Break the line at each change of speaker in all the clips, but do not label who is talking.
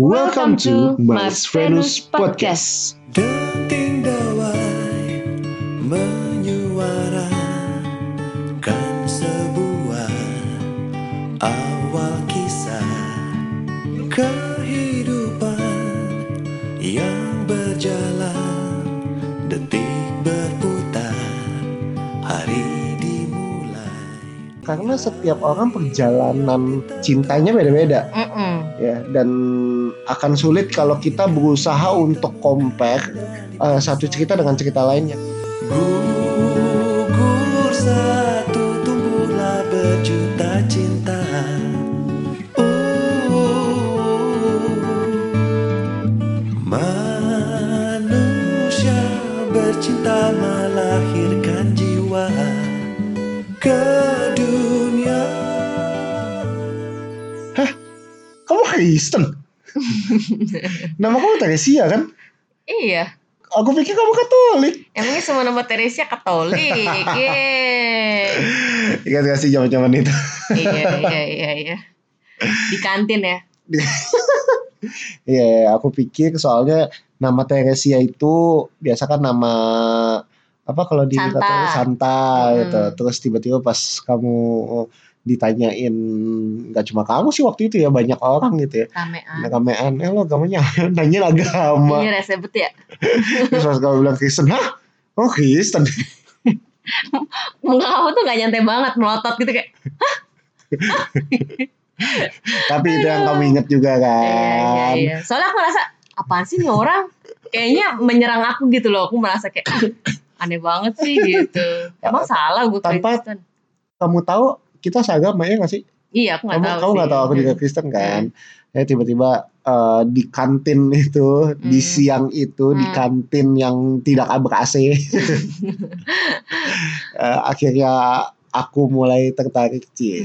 Welcome to Mars Venus Podcast.
Denting dawai menyuarakan sebuah awal kisah kehidupan yang berjalan detik berputar hari dimulai
Karena setiap orang perjalanan cintanya beda-beda
Mm-mm.
ya dan akan sulit kalau kita berusaha untuk compare eh, satu cerita dengan cerita lainnya.
Gugur satu tumbuhlah berjuta cinta Uh, Manusia bercinta melahirkan jiwa ke dunia
Kamu Kristen? Nama kamu Teresia kan?
Iya.
Aku pikir kamu Katolik.
Emangnya semua nama Teresia Katolik?
Ingat gak sih zaman-zaman itu?
iya, iya, iya, iya. Di kantin ya.
Iya, aku pikir soalnya nama Teresia itu biasa kan nama apa kalau di
Santa.
Santa
Hmm.
gitu. Terus tiba-tiba pas kamu ditanyain nggak cuma kamu sih waktu itu ya banyak orang gitu ya.
Ramean.
Ramean, eh lo agamanya nanya agama.
Iya resebet ya.
Terus pas kamu bilang Kristen, hah? Oh Kristen.
Muka kamu tuh gak nyantai banget melotot gitu kayak.
Tapi itu yang kamu inget juga kan.
Iya, iya, iya. Soalnya aku ngerasa apaan sih nih orang? Kayaknya menyerang aku gitu loh. Aku merasa kayak aneh banget sih gitu. Emang salah gue
Tanpa-
Kristen.
Kamu tahu kita seagama ya gak sih?
Iya, aku gak
kamu
tahu
kamu
sih.
nggak tahu aku juga Kristen kan ya tiba-tiba eh, di kantin itu di
Hmm.
siang itu di
Hmm.
kantin yang tidak ber AC Eh, akhirnya aku mulai tertarik
Iya.
sih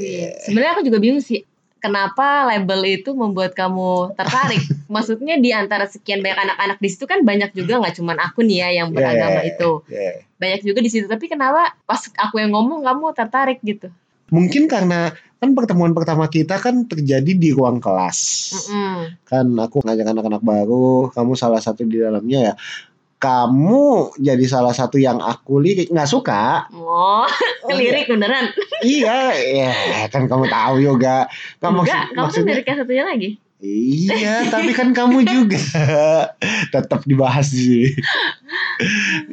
Sebenarnya aku juga bingung sih. Kenapa label itu membuat kamu tertarik? Maksudnya di antara sekian banyak anak-anak di situ kan banyak juga nggak cuman aku nih ya yang beragama
Yeah.
itu.
Ya.
Banyak juga di situ. Tapi kenapa pas aku yang ngomong kamu tertarik gitu?
Mungkin karena kan pertemuan pertama kita kan terjadi di ruang kelas
Mm-mm.
kan aku ngajak anak-anak baru kamu salah satu di dalamnya ya kamu jadi salah satu yang aku lirik nggak suka
Oh, ngelirik beneran?
iya ya kan kamu tahu yoga maksud-
Enggak, kamu kan
maksudnya
lirik yang satunya lagi.
Iya, tapi kan kamu juga tetap dibahas sih.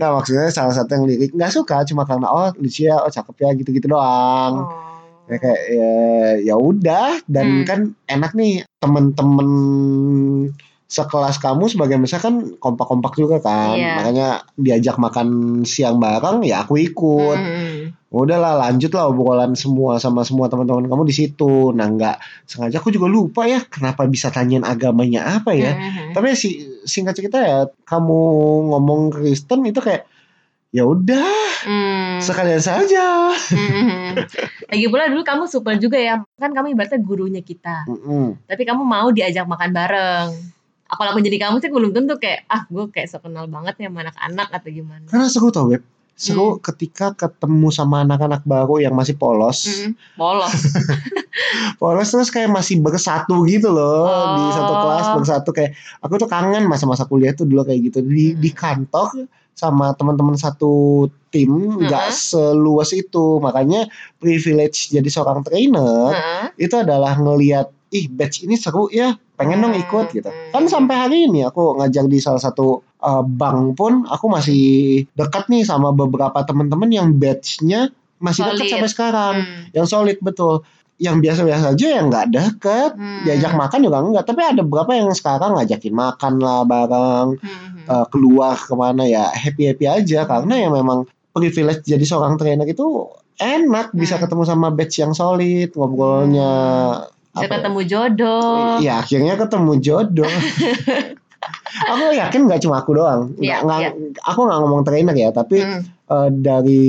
Nah maksudnya salah satu yang lirik nggak suka cuma karena oh Lucia oh cakep ya gitu-gitu doang.
Oh.
Ya kayak ya ya udah dan
Hmm.
kan enak nih temen-temen sekelas kamu sebagian besar kan kompak-kompak juga kan.
Iya.
Makanya diajak makan siang bareng ya aku ikut.
Mm-mm.
Udahlah lanjut lah obrolan semua sama semua teman-teman kamu di situ. Nah nggak sengaja aku juga lupa ya kenapa bisa tanyain agamanya apa ya. Tapi si singkat cerita ya kamu ngomong Kristen itu kayak ya udah
Mm.
sekalian saja.
Lagi pula dulu kamu super juga ya. Kan kamu ibaratnya gurunya kita. Tapi kamu mau diajak makan bareng apalagi jadi kamu sih belum tentu kayak ah gue kayak so kenal banget ya sama anak-anak atau gimana
Karena seru tau web. Seru
Hmm.
ketika ketemu sama anak-anak baru yang masih polos.
Mm-mm. polos
Polos terus kayak masih bersatu gitu loh di
Oh.
satu kelas bersatu kayak aku tuh kangen masa-masa kuliah tuh dulu kayak gitu di
Hmm.
di kantor sama teman-teman satu tim nggak
Heeh.
seluas itu makanya privilege jadi seorang trainer
Heeh.
itu adalah ngelihat ih batch ini seru ya pengen dong
Hmm.
ikut gitu
Hmm.
kan sampai hari ini aku ngajar di salah satu uh, bank pun aku masih dekat nih sama beberapa teman-teman yang batchnya masih dekat sampai sekarang
Hmm.
yang solid betul yang biasa-biasa aja yang nggak deket
Hmm.
diajak makan juga enggak tapi ada beberapa yang sekarang ngajakin makan lah bareng
Hmm.
uh, keluar ke mana ya happy happy aja karena ya memang privilege jadi seorang trainer itu enak bisa
Hmm.
ketemu sama batch yang solid ngobrolnya
bisa
apa
ketemu jodoh
Iya akhirnya ketemu jodoh. aku yakin nggak cuma aku doang. Nggak,
Iya,
nggak-
iya.
Aku nggak ngomong trainer ya, tapi
Hmm.
eh, dari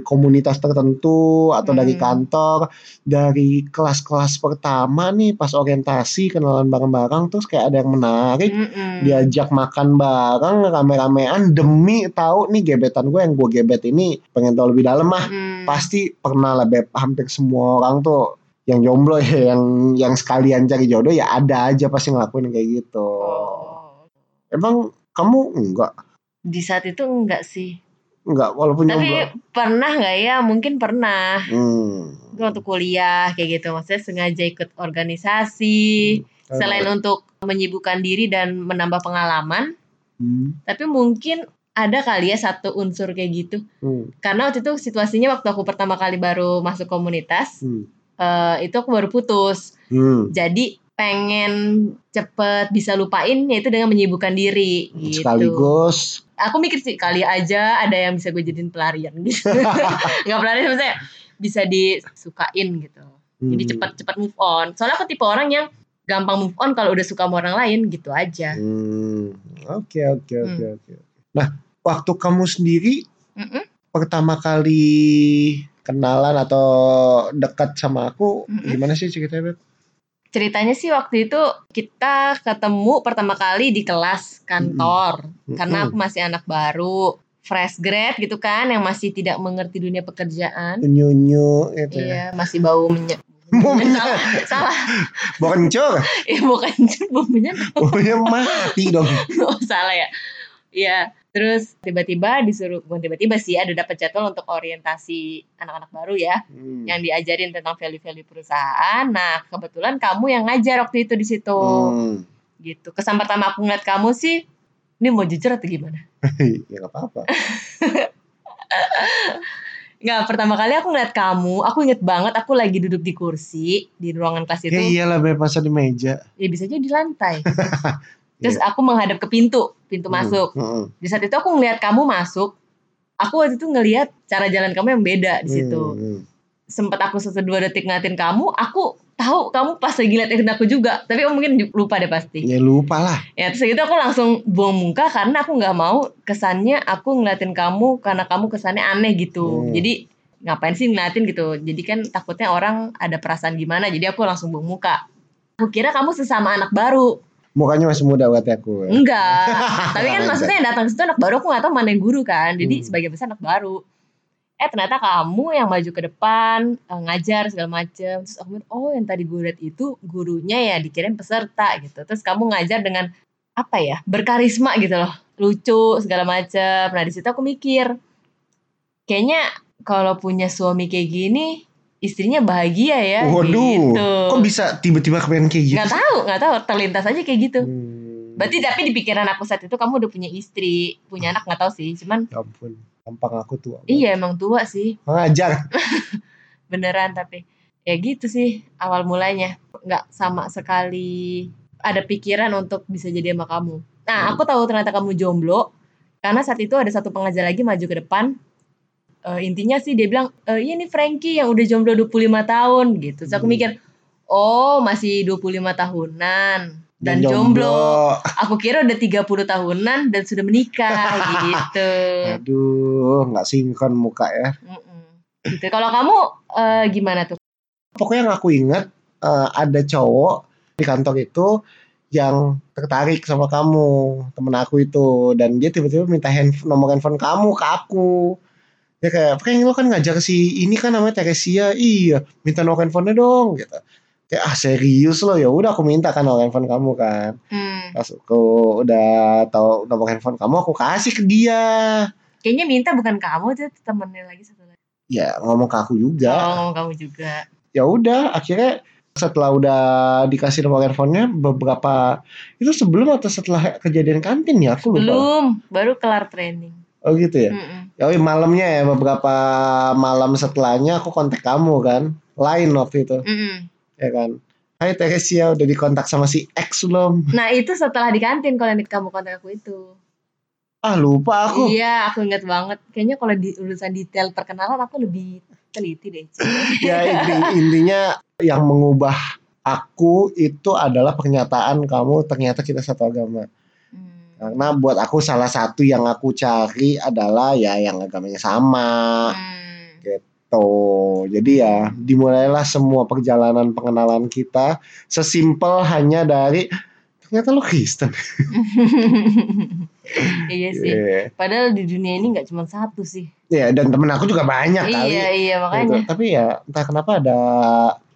komunitas tertentu atau dari
Hmm.
kantor, dari kelas-kelas pertama nih pas orientasi kenalan bareng-bareng terus kayak ada yang menarik.
Mm-mm.
Diajak makan bareng rame-ramean demi tahu nih gebetan gue yang gue gebet ini pengen tahu lebih dalam mah
Hmm.
pasti pernah lah beb hampir semua orang tuh yang jomblo ya yang yang sekalian cari jodoh ya ada aja pasti ngelakuin kayak gitu.
Oh.
Emang kamu enggak
Di saat itu enggak sih.
enggak walaupun
Tapi
jomblo.
pernah nggak ya? Mungkin pernah.
Hmm.
Gue waktu kuliah kayak gitu. Maksudnya sengaja ikut organisasi. Selain untuk menyibukkan diri dan menambah pengalaman.
Hmm.
Tapi mungkin ada kali ya satu unsur kayak gitu.
Hmm.
Karena waktu itu situasinya waktu aku pertama kali baru masuk komunitas.
Hmm.
Eh, itu aku baru putus.
Hmm.
Jadi pengen cepet bisa lupain yaitu dengan menyibukkan diri gitu.
Sekaligus
Aku mikir sih kali aja ada yang bisa gue jadiin pelarian gitu. Nggak pelarian maksudnya bisa disukain gitu. Jadi
hmm.
cepat-cepat move on. Soalnya aku tipe orang yang gampang move on kalau udah suka sama orang lain gitu aja.
Hmm. Oke oke
Hmm.
oke oke. Nah, waktu kamu sendiri
Mm-mm.
pertama kali kenalan atau dekat sama aku
Mm-mm.
gimana sih ceritanya Beb?
Ceritanya sih waktu itu kita ketemu pertama kali di kelas kantor. Karena aku masih anak baru, fresh grad gitu kan, yang masih tidak mengerti dunia pekerjaan.
nyunyu itu ya.
Iya, masih bau minyak.
Mau
salah, salah.
Mau kencur,
Eh bukan bau minyak.
maunya mati dong.
Oh, salah ya. Iya, terus tiba-tiba disuruh, bukan tiba-tiba sih ada dapat jadwal untuk orientasi anak-anak baru ya,
Hmm.
yang diajarin tentang value-value perusahaan. Nah, kebetulan kamu yang ngajar waktu itu di situ.
Hmm.
Gitu. Kesan pertama aku ngeliat kamu sih, ini mau jujur atau gimana?
ya nggak apa-apa.
Nggak, pertama kali aku ngeliat kamu, aku inget banget aku lagi duduk di kursi di ruangan kelas itu.
Ya iyalah Beb masa di meja.
Ya bisa aja di lantai. Terus aku menghadap ke pintu, pintu masuk.
Hmm.
Di saat itu aku ngelihat kamu masuk, aku waktu itu ngelihat cara jalan kamu yang beda di situ.
Hmm.
Sempat aku sesedua detik ngeliatin kamu, aku tahu kamu pas lagi ngeliatin aku juga, tapi kamu mungkin lupa deh pasti.
Ya lupa lah.
Ya terus gitu aku langsung buang muka karena aku nggak mau kesannya aku ngeliatin kamu karena kamu kesannya aneh gitu.
Hmm.
Jadi ngapain sih ngeliatin gitu? Jadi kan takutnya orang ada perasaan gimana, jadi aku langsung buang muka. Aku kira kamu sesama anak baru,
Mukanya masih muda buat aku.
Enggak. Tapi kan maksudnya yang datang situ anak baru aku gak tahu mana yang guru kan. Jadi
Hmm.
sebagai besar anak baru. Eh ternyata kamu yang maju ke depan eh, ngajar segala macem. Terus aku bilang, oh yang tadi gue itu gurunya ya dikirim peserta gitu. Terus kamu ngajar dengan apa ya berkarisma gitu loh, lucu segala macem. Nah di situ aku mikir, kayaknya kalau punya suami kayak gini istrinya bahagia ya.
Waduh,
gitu.
kok bisa tiba-tiba kepengen kayak gitu?
Nggak tahu, nggak tahu terlintas aja kayak gitu.
Hmm.
Berarti tapi di pikiran aku saat itu kamu udah punya istri, punya anak nggak tahu sih. Cuman
Ya ampun, tampang aku tua.
iya emang tua sih,
Ngajar.
beneran tapi ya gitu sih awal mulanya. Nggak sama sekali ada pikiran untuk bisa jadi sama kamu. Nah aku tahu ternyata kamu jomblo karena saat itu ada satu pengajar lagi maju ke depan. Eh, intinya sih dia bilang, e, iya nih Frankie yang udah jomblo 25 tahun gitu. Terus aku
Hmm.
mikir, oh masih 25 tahunan dan, jomblo. Aku kira udah 30 tahunan dan sudah menikah gitu.
Aduh, nggak sinkron muka ya.
Gitu. Kalau kamu eh, gimana tuh?
Pokoknya yang aku ingat eh, ada cowok di kantor itu yang tertarik sama kamu, temen aku itu, dan dia tiba-tiba minta handphone, nomor handphone kamu ke aku. Dia kayak, Frank lo kan ngajar si ini kan namanya Teresia, iya, minta nomor handphonenya dong, gitu. Kayak ah serius lo ya udah aku minta kan nomor handphone kamu kan.
Hmm.
Pas aku udah tahu nomor handphone kamu aku kasih ke dia.
Kayaknya minta bukan kamu tuh temennya lagi satu lagi.
Ya ngomong ke aku juga.
Oh, ngomong kamu juga.
ya udah akhirnya setelah udah dikasih nomor handphonenya beberapa itu sebelum atau setelah kejadian kantin ya aku lupa
Belum, baru kelar training.
Oh gitu ya
Mm-mm.
ya oh, malamnya ya beberapa malam setelahnya aku kontak kamu kan lain waktu itu
Mm-mm.
ya kan Hai Teresia udah dikontak sama si X belum
Nah itu setelah di kantin kalau yang kamu kontak aku itu.
ah lupa aku
Iya, aku ingat banget. Kayaknya kalau di urusan detail perkenalan aku lebih teliti deh.
Ya inti- intinya yang mengubah aku itu adalah pernyataan kamu ternyata kita satu agama. Karena buat aku salah satu yang aku cari adalah ya yang agamanya sama
Hmm.
tuh. Jadi ya dimulailah semua perjalanan pengenalan kita sesimpel hanya dari ternyata lo Kristen.
iya sih.
Iya.
Padahal di dunia ini nggak cuma satu sih.
Ya, dan temen aku juga banyak kali.
Iya iya
gitu.
makanya.
Tapi ya entah kenapa ada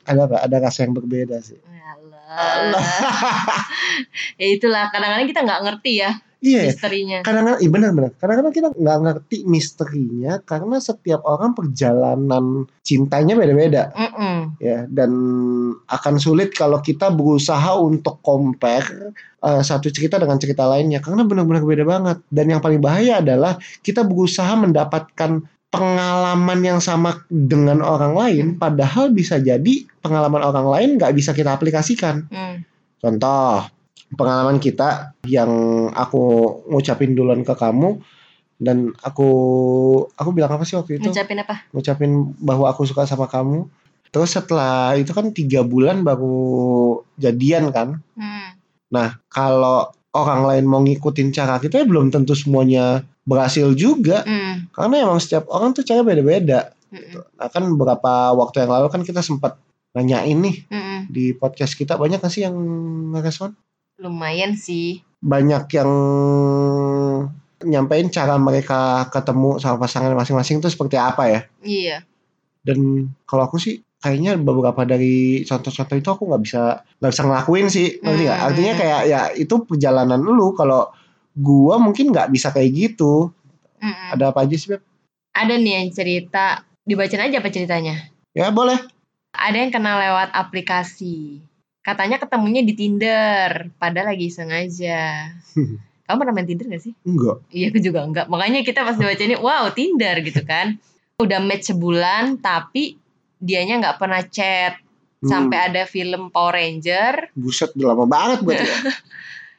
ada apa? Ada rasa yang berbeda sih.
Alah. ya itulah kadang-kadang kita nggak ngerti ya
Iya,
misterinya.
kadang-kadang, iya benar-benar. Kadang-kadang kita nggak ngerti misterinya karena setiap orang perjalanan cintanya beda-beda. Ya dan akan sulit kalau kita berusaha untuk compare uh, satu cerita dengan cerita lainnya karena benar-benar beda banget dan yang paling bahaya adalah kita berusaha mendapatkan pengalaman yang sama dengan orang lain padahal bisa jadi pengalaman orang lain nggak bisa kita aplikasikan
Mm.
contoh pengalaman kita yang aku ngucapin duluan ke kamu dan aku aku bilang apa sih waktu itu
Ngucapin apa?
ngucapin bahwa aku suka sama kamu. Terus setelah itu kan tiga bulan baru jadian kan.
Hmm.
Nah kalau orang lain mau ngikutin cara kita ya belum tentu semuanya berhasil juga.
Mm.
Karena emang setiap orang tuh cara beda-beda.
Mm-mm.
Nah kan beberapa waktu yang lalu kan kita sempat nanyain nih
Mm-mm.
di podcast kita banyak gak sih yang ngerespon?
Lumayan sih.
Banyak yang nyampein cara mereka ketemu sama pasangan masing-masing tuh seperti apa ya?
Iya.
dan kalau aku sih kayaknya beberapa dari contoh-contoh itu aku nggak bisa nggak bisa ngelakuin sih ngerti nggak
Hmm.
artinya kayak ya itu perjalanan lu kalau gua mungkin nggak bisa kayak gitu
Mm-mm.
ada apa aja sih Beb?
Ada nih yang cerita. Dibacain aja apa ceritanya?
ya boleh
Ada yang kenal lewat aplikasi. Katanya ketemunya di Tinder, padahal lagi sengaja. Kamu pernah main Tinder gak sih?
enggak
Iya, aku juga enggak. Makanya kita pas dibaca ini, wow Tinder gitu kan. Udah match sebulan, tapi dianya nggak pernah chat.
Hmm,
Sampai ada film Power Ranger,
buset udah lama banget ya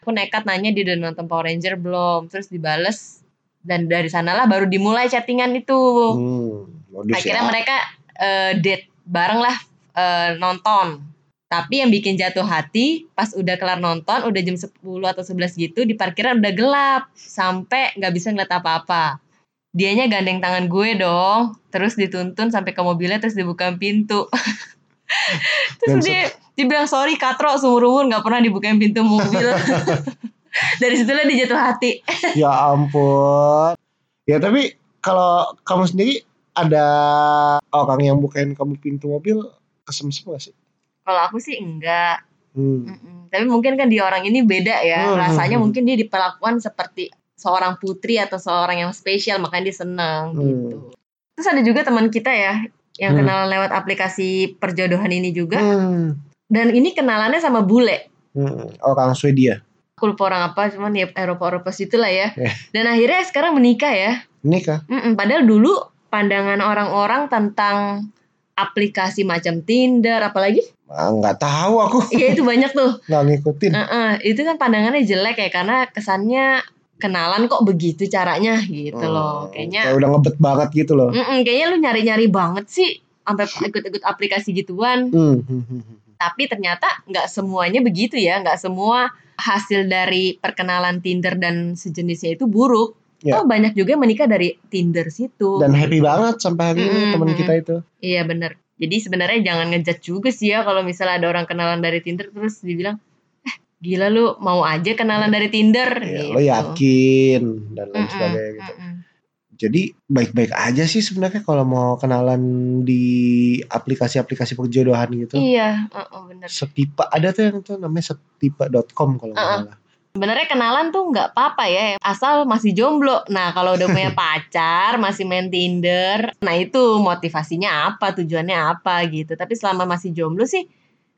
aku nekat nanya dia udah nonton Power Ranger belum. Terus dibales, dan dari sanalah baru dimulai chattingan itu.
hmm, modus
Akhirnya
ya
mereka eh, date bareng lah eh, nonton. Tapi yang bikin jatuh hati pas udah kelar nonton, udah jam 10 atau 11 gitu, di parkiran udah gelap. Sampai nggak bisa ngeliat apa-apa. Dianya gandeng tangan gue dong, terus dituntun sampai ke mobilnya, terus dibukain pintu. terus
Dan
dia dibilang sorry Katro seumur umur nggak pernah dibukain pintu mobil. Dari situlah dia jatuh hati.
ya ampun ya tapi kalau kamu sendiri ada orang yang bukain kamu pintu mobil kesem-sem gak sih
Kalau aku sih enggak.
hmm.
Tapi mungkin kan di orang ini beda ya.
Hmm.
Rasanya mungkin dia diperlakukan seperti seorang putri atau seorang yang spesial, makanya dia senang
Hmm.
gitu. Terus ada juga teman kita ya yang
Hmm.
kenalan lewat aplikasi perjodohan ini juga.
Hmm.
Dan ini kenalannya sama bule.
Hmm. orang Swedia
Aku lupa orang apa, cuman ya Eropa-Eropa situ lah ya.
Eh.
Dan akhirnya sekarang menikah ya.
nikah
Mm-mm. Padahal dulu pandangan orang-orang tentang aplikasi macam Tinder, apalagi?
Ah, nggak tahu aku
Iya itu banyak tuh.
nggak ngikutin
Heeh, itu kan pandangannya jelek ya karena kesannya kenalan kok begitu caranya gitu loh.
Hmm,
Kayaknya
kayak udah ngebet banget gitu loh
mm-mm, kayaknya lu nyari-nyari banget sih sampai ikut-ikut aplikasi gituan.
Hmm, hmm, hmm, hmm.
Tapi ternyata nggak semuanya begitu ya, nggak semua hasil dari perkenalan Tinder dan sejenisnya itu buruk.
Ya.
Oh banyak juga yang menikah dari Tinder situ.
dan happy banget sampai hari ini
Mm-mm,
teman
mm-mm.
kita itu
Iya bener. Jadi sebenarnya jangan ngejudge juga sih ya kalau misalnya ada orang kenalan dari Tinder terus dibilang, eh gila lu mau aja kenalan dari Tinder.
ya,
gitu.
lo yakin dan lain
Mm-mm,
sebagainya gitu
mm-mm.
Jadi baik-baik aja sih sebenarnya kalau mau kenalan di aplikasi-aplikasi perjodohan gitu
Iya, uh-uh, bener.
setipe ada tuh yang tuh namanya setipe.com kalau nggak
Uh-uh.
salah
Sebenarnya kenalan tuh nggak apa-apa ya, asal masih jomblo. Nah kalau udah punya pacar, masih main Tinder, nah itu motivasinya apa, tujuannya apa gitu. Tapi selama masih jomblo sih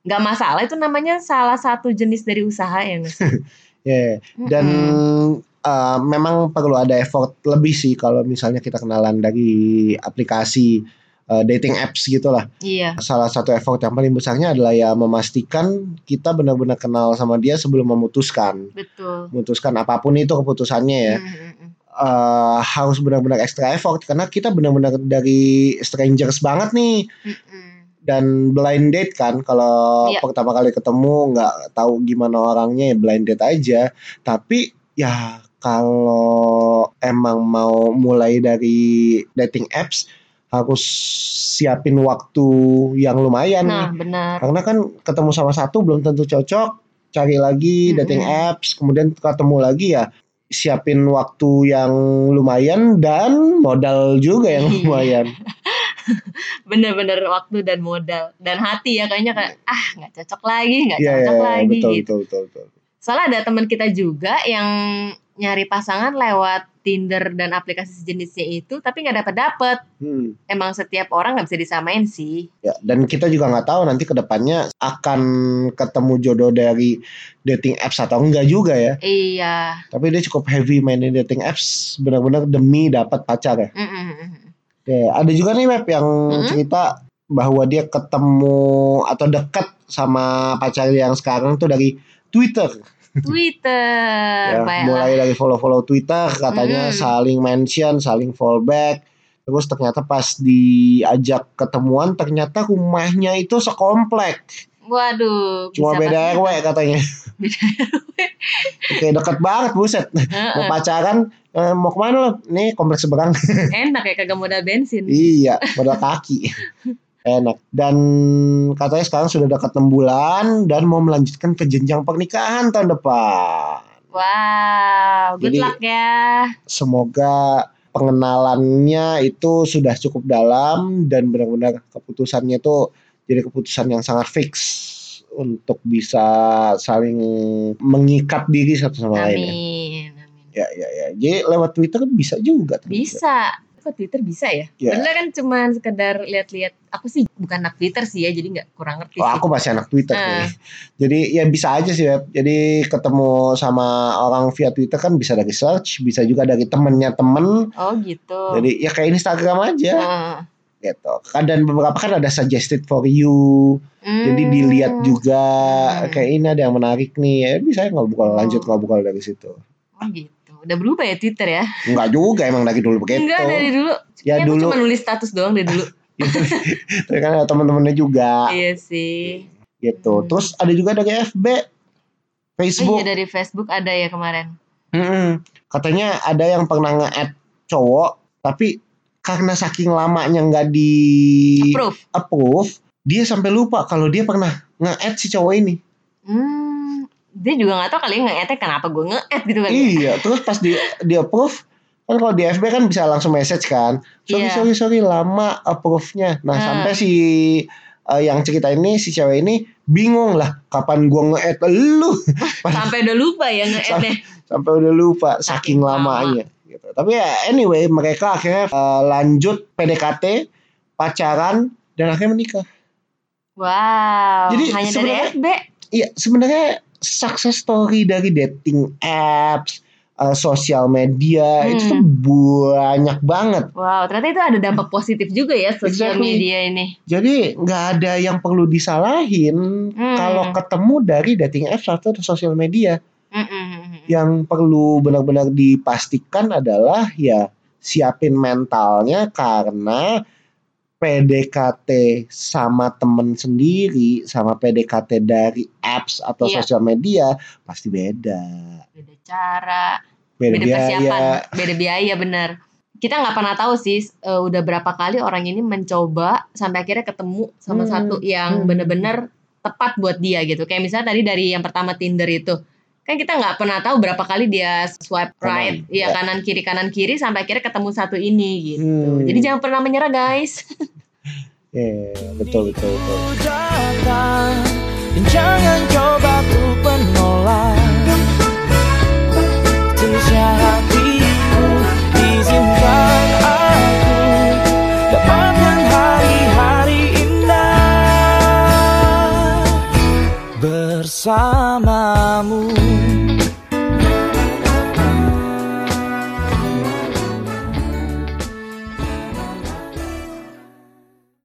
nggak masalah. Itu namanya salah satu jenis dari usaha ya nggak sih?
ya dan
Mm-mm.
Uh, memang perlu ada effort lebih sih kalau misalnya kita kenalan dari aplikasi uh, dating apps gitulah
iya,
salah satu effort yang paling besarnya adalah ya memastikan kita benar-benar kenal sama dia sebelum memutuskan
betul.
memutuskan apa pun itu keputusannya ya
Mm-mm.
eh, harus benar-benar extra effort karena kita benar-benar dari strangers banget nih
Mm-mm.
dan blind date kan kalau
Iya.
pertama kali ketemu nggak tahu gimana orangnya ya blind date aja tapi ya kalau emang mau mulai dari dating apps harus siapin waktu yang lumayan nih
Nah benar.
karena kan ketemu sama satu belum tentu cocok cari lagi dating apps kemudian ketemu lagi ya siapin waktu yang lumayan dan modal juga yang
Iya.
lumayan
bener-bener waktu dan modal dan hati ya kayaknya kayak ah nggak cocok lagi nggak
iya,
cocok
iya,
lagi
betul,
gitu
betul, betul, betul.
soalnya ada teman kita juga yang nyari pasangan lewat Tinder dan aplikasi sejenisnya itu tapi nggak dapet dapet
Hmm.
emang setiap orang nggak bisa disamain sih
Ya, dan kita juga nggak tahu nanti ke depannya akan ketemu jodoh dari dating apps atau enggak juga ya.
iya
Tapi dia cukup heavy mainin dating apps, benar-benar demi dapat pacar ya.
Mm-mm.
Oke, ada juga nih web yang
Mm-mm.
cerita bahwa dia ketemu atau dekat sama pacar yang sekarang tuh dari Twitter.
Twitter
Ya,
baiklah.
mulai dari follow-follow Twitter, katanya
Mm.
saling mention, saling fallback. Terus ternyata pas diajak ketemuan, ternyata rumahnya itu sekomplek.
waduh
Cuma beda. RW katanya. Oke, deket banget buset. Mau
Heeh.
pacaran, eh, mau ke mana lo? Nih kompleks seberang.
enak ya kagak modal bensin
iya, modal kaki. Enak. Dan katanya sekarang sudah dekat 6 bulan dan mau melanjutkan ke jenjang pernikahan tahun depan.
wow good
Jadi-
luck ya
Semoga pengenalannya itu sudah cukup dalam dan benar-benar keputusannya itu jadi keputusan yang sangat fix untuk bisa saling mengikat diri satu sama lain. ya.
amin
Ya, ya, ya. Jadi lewat Twitter bisa juga.
Bisa. Kok Twitter bisa ya?
Ya.
Bener kan cuma sekedar lihat-lihat. Aku sih bukan anak Twitter sih ya, jadi nggak kurang ngerti
Oh,
sih.
aku masih anak Twitter
Ah.
nih. Jadi ya bisa aja sih Web. Jadi ketemu sama orang via Twitter kan bisa dari search, bisa juga dari temennya temen.
Oh gitu.
Jadi ya kayak Instagram aja
Heeh.
gitu. Kan Dan beberapa kan ada suggested for you. Jadi
Hmm.
dilihat juga
Hmm.
kayak ini ada yang menarik nih. Ya bisa ngobrol
Oh.
lanjut ngobrol dari situ.
Oh gitu. Udah berubah ya Twitter ya?
Enggak juga emang dari dulu begitu.
Enggak dari dulu.
Ya
aku
dulu.
cuma nulis status doang dari dulu.
Tapi kan ada teman-temannya juga
iya sih.
gitu.
Hmm.
Terus ada juga dari FB,
Oh
Facebook.
iya dari Facebook ada ya kemarin.
Mm-mm. Katanya ada yang pernah nge-add cowok, tapi karena saking lamanya nggak di
Approve.
approve, dia sampai lupa kalau dia pernah nge-add si cowok ini.
Hmm. Dia juga gak tahu kali ya nge-add kenapa gue nge-add gitu kan.
Iya, terus pas di di approve, kan kalau di FB kan bisa langsung message kan. Sorry
Iya.
sorry sorry lama approve-nya. Nah
Hmm.
sampai si eh, yang cerita ini si cewek ini bingung lah kapan gua nge-add lu
Sampai udah lupa ya nge-add
sampai udah lupa saking,
Saking lama.
lamanya gitu. Tapi ya anyway mereka akhirnya eh, lanjut PDKT, pacaran dan akhirnya menikah.
Wow.
Jadi
hanya dari FB.
Iya sebenarnya success story dari dating apps, eh, sosial media
Hmm.
itu tuh banyak banget.
Wow, ternyata itu ada dampak positif juga ya sosial
Exactly.
media ini.
Jadi nggak ada yang perlu disalahin
Hmm.
kalau ketemu dari dating apps atau sosial media.
Mm-mm.
Yang perlu benar-benar dipastikan adalah ya siapin mentalnya karena PDKT sama temen sendiri sama PDKT dari apps atau
Iya.
sosial media pasti beda.
Beda cara,
Beda,
beda
biaya.
persiapan, beda biaya bener. Kita nggak pernah tahu sih eh, udah berapa kali orang ini mencoba sampai akhirnya ketemu sama
Hmm.
satu yang
Hmm.
bener-bener tepat buat dia gitu. Kayak misalnya tadi dari yang pertama Tinder itu kan kita nggak pernah tahu berapa kali dia swipe right.
ya,
yeah. kanan kiri kanan kiri sampai akhirnya ketemu satu ini gitu.
Hmm.
jadi jangan pernah menyerah guys.
Yeah, betul betul betul.
Datang, jangan coba ku penolak hari-hari indah bersama.